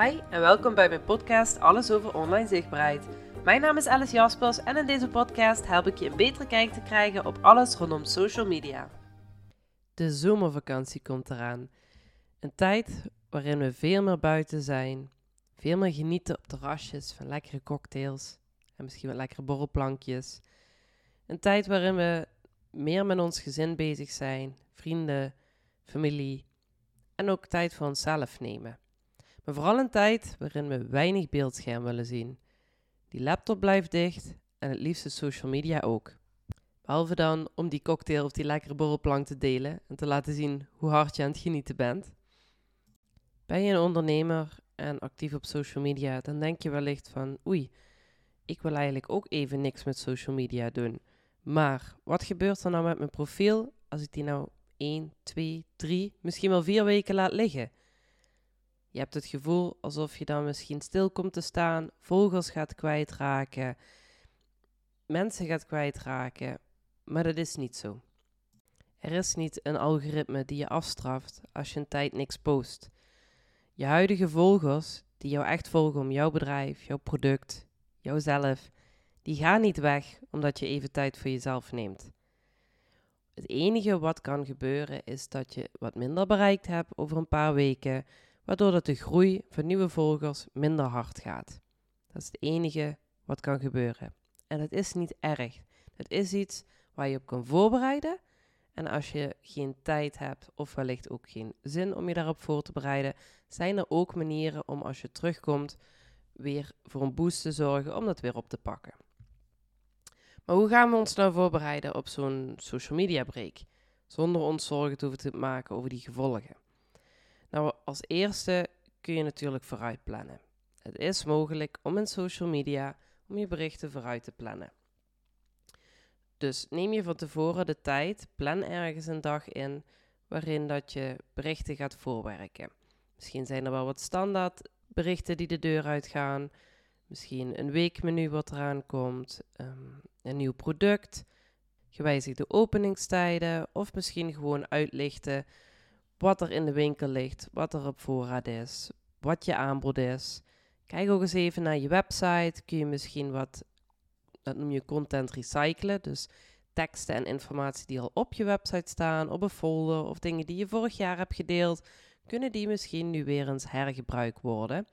Hi en welkom bij mijn podcast Alles over online zichtbaarheid. Mijn naam is Alice Jaspers en in deze podcast help ik je een betere kijk te krijgen op alles rondom social media. De zomervakantie komt eraan. Een tijd waarin we veel meer buiten zijn, veel meer genieten op terrasjes van lekkere cocktails en misschien wat lekkere borrelplankjes. Een tijd waarin we meer met ons gezin bezig zijn, vrienden, familie en ook tijd voor onszelf nemen. Maar vooral een tijd waarin we weinig beeldscherm willen zien. Die laptop blijft dicht en het liefste social media ook. Behalve dan om die cocktail of die lekkere borrelplank te delen en te laten zien hoe hard je aan het genieten bent. Ben je een ondernemer en actief op social media, dan denk je wellicht van oei, ik wil eigenlijk ook even niks met social media doen. Maar wat gebeurt er nou met mijn profiel als ik die nou 1, 2, 3, misschien wel 4 weken laat liggen? Je hebt het gevoel alsof je dan misschien stil komt te staan, volgers gaat kwijtraken, mensen gaat kwijtraken, maar dat is niet zo. Er is niet een algoritme die je afstraft als je een tijd niks post. Je huidige volgers, die jou echt volgen om jouw bedrijf, jouw product, jouzelf, die gaan niet weg omdat je even tijd voor jezelf neemt. Het enige wat kan gebeuren is dat je wat minder bereikt hebt over een paar weken, waardoor dat de groei van nieuwe volgers minder hard gaat. Dat is het enige wat kan gebeuren. En het is niet erg. Het is iets waar je op kan voorbereiden. En als je geen tijd hebt of wellicht ook geen zin om je daarop voor te bereiden, zijn er ook manieren om als je terugkomt weer voor een boost te zorgen om dat weer op te pakken. Maar hoe gaan we ons nou voorbereiden op zo'n social media break? Zonder ons zorgen te hoeven te maken over die gevolgen. Nou, als eerste kun je natuurlijk vooruit plannen. Het is mogelijk om in social media om je berichten vooruit te plannen. Dus neem je van tevoren de tijd, plan ergens een dag in waarin dat je berichten gaat voorwerken. Misschien zijn er wel wat standaard berichten die de deur uitgaan. Misschien een weekmenu wat eraan komt, ehm, een nieuw product, gewijzigde openingstijden of misschien gewoon uitlichten wat er in de winkel ligt, wat er op voorraad is, wat je aanbod is. Kijk ook eens even naar je website. Kun je misschien wat, dat noem je content recyclen. Dus teksten en informatie die al op je website staan, op een folder of dingen die je vorig jaar hebt gedeeld, kunnen die misschien nu weer eens hergebruikt worden.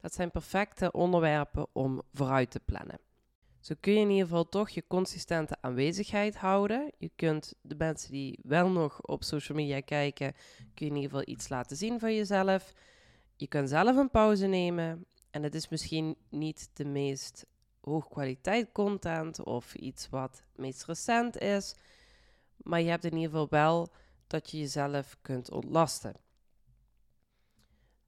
Dat zijn perfecte onderwerpen om vooruit te plannen. Zo kun je in ieder geval toch je consistente aanwezigheid houden. Je kunt de mensen die wel nog op social media kijken, kun je in ieder geval iets laten zien van jezelf. Je kan zelf een pauze nemen. En het is misschien niet de meest hoogkwaliteit content of iets wat meest recent is. Maar je hebt in ieder geval wel dat je jezelf kunt ontlasten.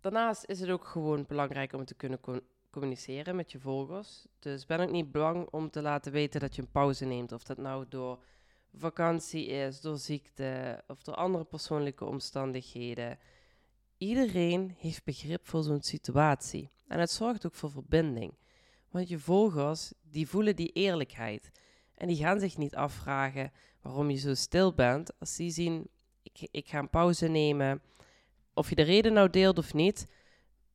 Daarnaast is het ook gewoon belangrijk om te kunnen communiceren met je volgers. Dus ben ook niet bang om te laten weten dat je een pauze neemt. Of dat nou door vakantie is, door ziekte of door andere persoonlijke omstandigheden. Iedereen heeft begrip voor zo'n situatie. En het zorgt ook voor verbinding. Want je volgers, die voelen die eerlijkheid. En die gaan zich niet afvragen waarom je zo stil bent. Als die zien, ik, ik ga een pauze nemen. Of je de reden nou deelt of niet,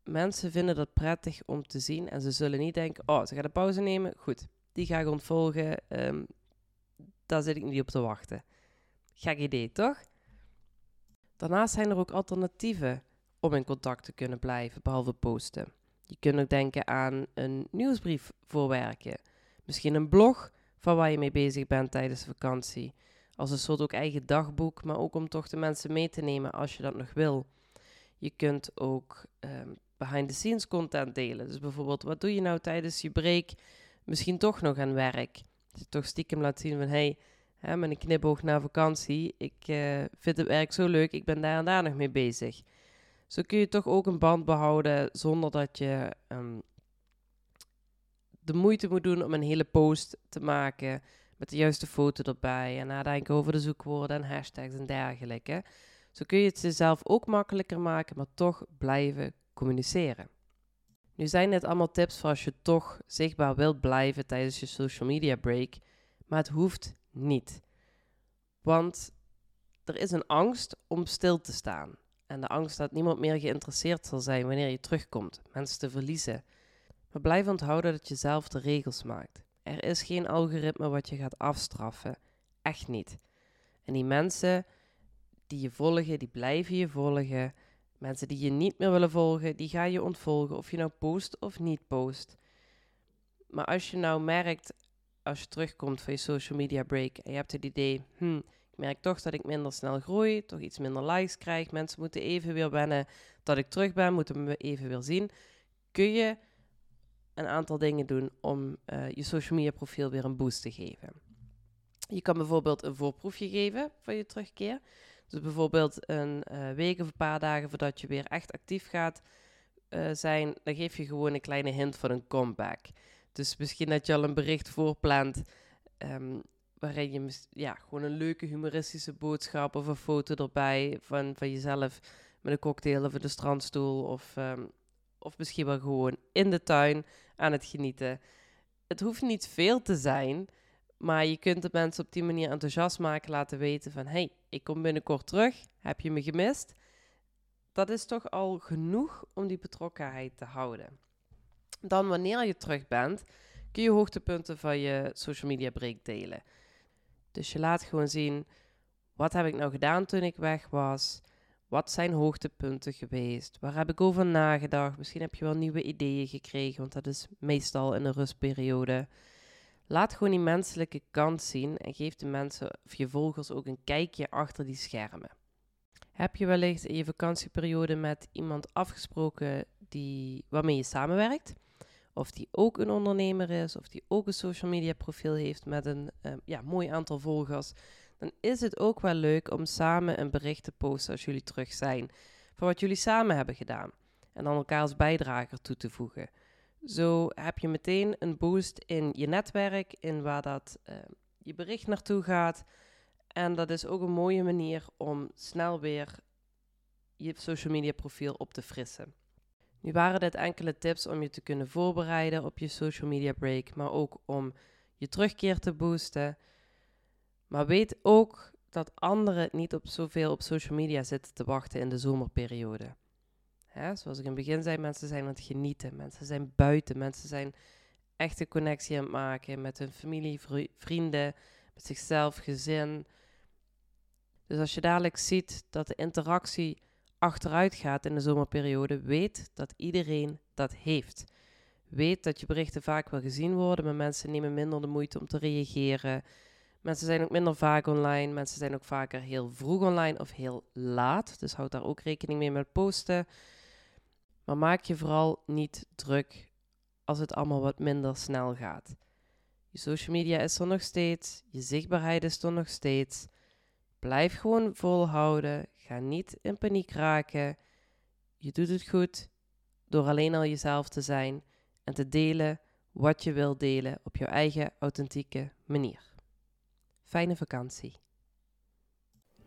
mensen vinden dat prettig om te zien. En ze zullen niet denken, oh, ze gaat een pauze nemen. Goed, die ga ik ontvolgen. Um, daar zit ik niet op te wachten. Gek idee, toch? Daarnaast zijn er ook alternatieven om in contact te kunnen blijven, behalve posten. Je kunt ook denken aan een nieuwsbrief voorwerken. Misschien een blog van waar je mee bezig bent tijdens vakantie. Als een soort ook eigen dagboek, maar ook om toch de mensen mee te nemen als je dat nog wil. Je kunt ook um, behind-the-scenes content delen. Dus bijvoorbeeld, wat doe je nou tijdens je break? Misschien toch nog aan werk. Je toch stiekem laat zien van, hey, hè, met een knipoog naar vakantie. Ik uh, vind het werk zo leuk, ik ben daar en daar nog mee bezig. Zo kun je toch ook een band behouden zonder dat je um, de moeite moet doen om een hele post te maken met de juiste foto erbij en nadenken over de zoekwoorden en hashtags en dergelijke. Zo kun je het jezelf ook makkelijker maken, maar toch blijven communiceren. Nu zijn dit allemaal tips voor als je toch zichtbaar wilt blijven tijdens je social media break, maar het hoeft niet. Want er is een angst om stil te staan. En de angst dat niemand meer geïnteresseerd zal zijn wanneer je terugkomt, mensen te verliezen. Maar blijf onthouden dat je zelf de regels maakt. Er is geen algoritme wat je gaat afstraffen. Echt niet. En die mensen die je volgen, die blijven je volgen. Mensen die je niet meer willen volgen, die ga je ontvolgen. Of je nou post of niet post. Maar als je nou merkt, als je terugkomt van je social media break en je hebt het idee, hm, ik merk toch dat ik minder snel groei, toch iets minder likes krijg. Mensen moeten even weer wennen dat ik terug ben, moeten me even weer zien. Kun je een aantal dingen doen om uh, je social media profiel weer een boost te geven. Je kan bijvoorbeeld een voorproefje geven van je terugkeer. Dus bijvoorbeeld een uh, week of een paar dagen voordat je weer echt actief gaat uh, zijn, dan geef je gewoon een kleine hint van een comeback. Dus misschien dat je al een bericht voorplant um, waarin je ja, gewoon een leuke humoristische boodschap of een foto erbij van, van jezelf met een cocktail of een strandstoel of, um, of misschien wel gewoon in de tuin aan het genieten. Het hoeft niet veel te zijn, maar je kunt de mensen op die manier enthousiast maken, laten weten van hey, ik kom binnenkort terug, heb je me gemist? Dat is toch al genoeg om die betrokkenheid te houden. Dan wanneer je terug bent, kun je hoogtepunten van je social media break delen. Dus je laat gewoon zien, wat heb ik nou gedaan toen ik weg was? Wat zijn hoogtepunten geweest? Waar heb ik over nagedacht? Misschien heb je wel nieuwe ideeën gekregen, want dat is meestal in een rustperiode. Laat gewoon die menselijke kant zien en geef de mensen of je volgers ook een kijkje achter die schermen. Heb je wellicht in je vakantieperiode met iemand afgesproken die, waarmee je samenwerkt? Of die ook een ondernemer is, of die ook een social media profiel heeft met een uh, ja, mooi aantal volgers, dan is het ook wel leuk om samen een bericht te posten als jullie terug zijn. Van wat jullie samen hebben gedaan. En dan elkaar als bijdrager toe te voegen. Zo heb je meteen een boost in je netwerk, in waar dat uh, je bericht naartoe gaat. En dat is ook een mooie manier om snel weer je social media profiel op te frissen. Nu waren dit enkele tips om je te kunnen voorbereiden op je social media break, maar ook om je terugkeer te boosten. Maar weet ook dat anderen niet op zoveel op social media zitten te wachten in de zomerperiode. Hè, zoals ik in het begin zei, mensen zijn aan het genieten, mensen zijn buiten, mensen zijn echt een connectie aan het maken met hun familie, vrienden, met zichzelf, gezin. Dus als je dadelijk ziet dat de interactie achteruit gaat in de zomerperiode, weet dat iedereen dat heeft. Weet dat je berichten vaak wel gezien worden, maar mensen nemen minder de moeite om te reageren. Mensen zijn ook minder vaak online. Mensen zijn ook vaker heel vroeg online of heel laat. Dus houd daar ook rekening mee met posten. Maar maak je vooral niet druk als het allemaal wat minder snel gaat. Je social media is er nog steeds. Je zichtbaarheid is er nog steeds. Blijf gewoon volhouden. Ga niet in paniek raken. Je doet het goed door alleen al jezelf te zijn en te delen wat je wilt delen op jouw eigen authentieke manier. Fijne vakantie.